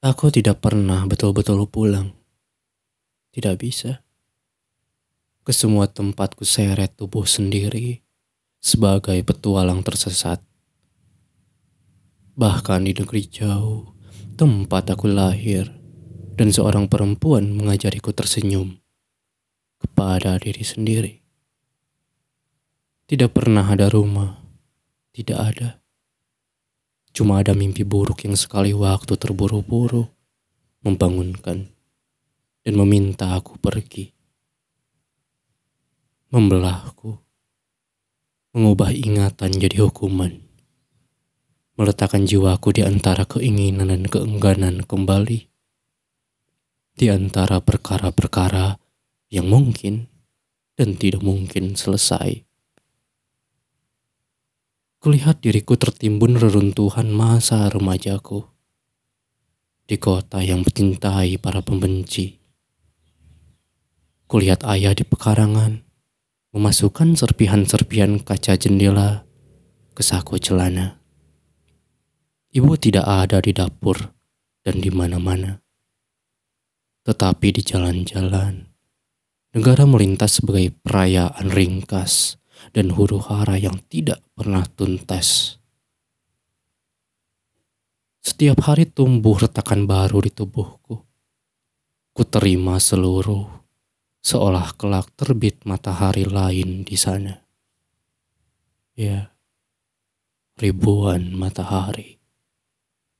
Aku tidak pernah betul-betul pulang. Tidak bisa. Ke semua tempat ku seret tubuh sendiri sebagai petualang tersesat. Bahkan di negeri jauh, tempat aku lahir, dan seorang perempuan mengajariku tersenyum kepada diri sendiri. Tidak pernah ada rumah, tidak ada. Cuma ada mimpi buruk yang sekali waktu terburu-buru membangunkan dan meminta aku pergi. Membelahku, mengubah ingatan jadi hukuman. Meletakkan jiwaku di antara keinginan dan keengganan kembali. Di antara perkara-perkara yang mungkin dan tidak mungkin selesai. Kulihat diriku tertimbun reruntuhan masa remajaku. Di kota yang mencintai para pembenci. Kulihat ayah di pekarangan, memasukkan serpihan-serpihan kaca jendela ke saku celana. Ibu tidak ada di dapur dan di mana-mana. Tetapi di jalan-jalan, negara melintas sebagai perayaan ringkas dan huru hara yang tidak pernah tuntas. Setiap hari tumbuh retakan baru di tubuhku. Ku terima seluruh, seolah kelak terbit matahari lain di sana. Ya, ribuan matahari.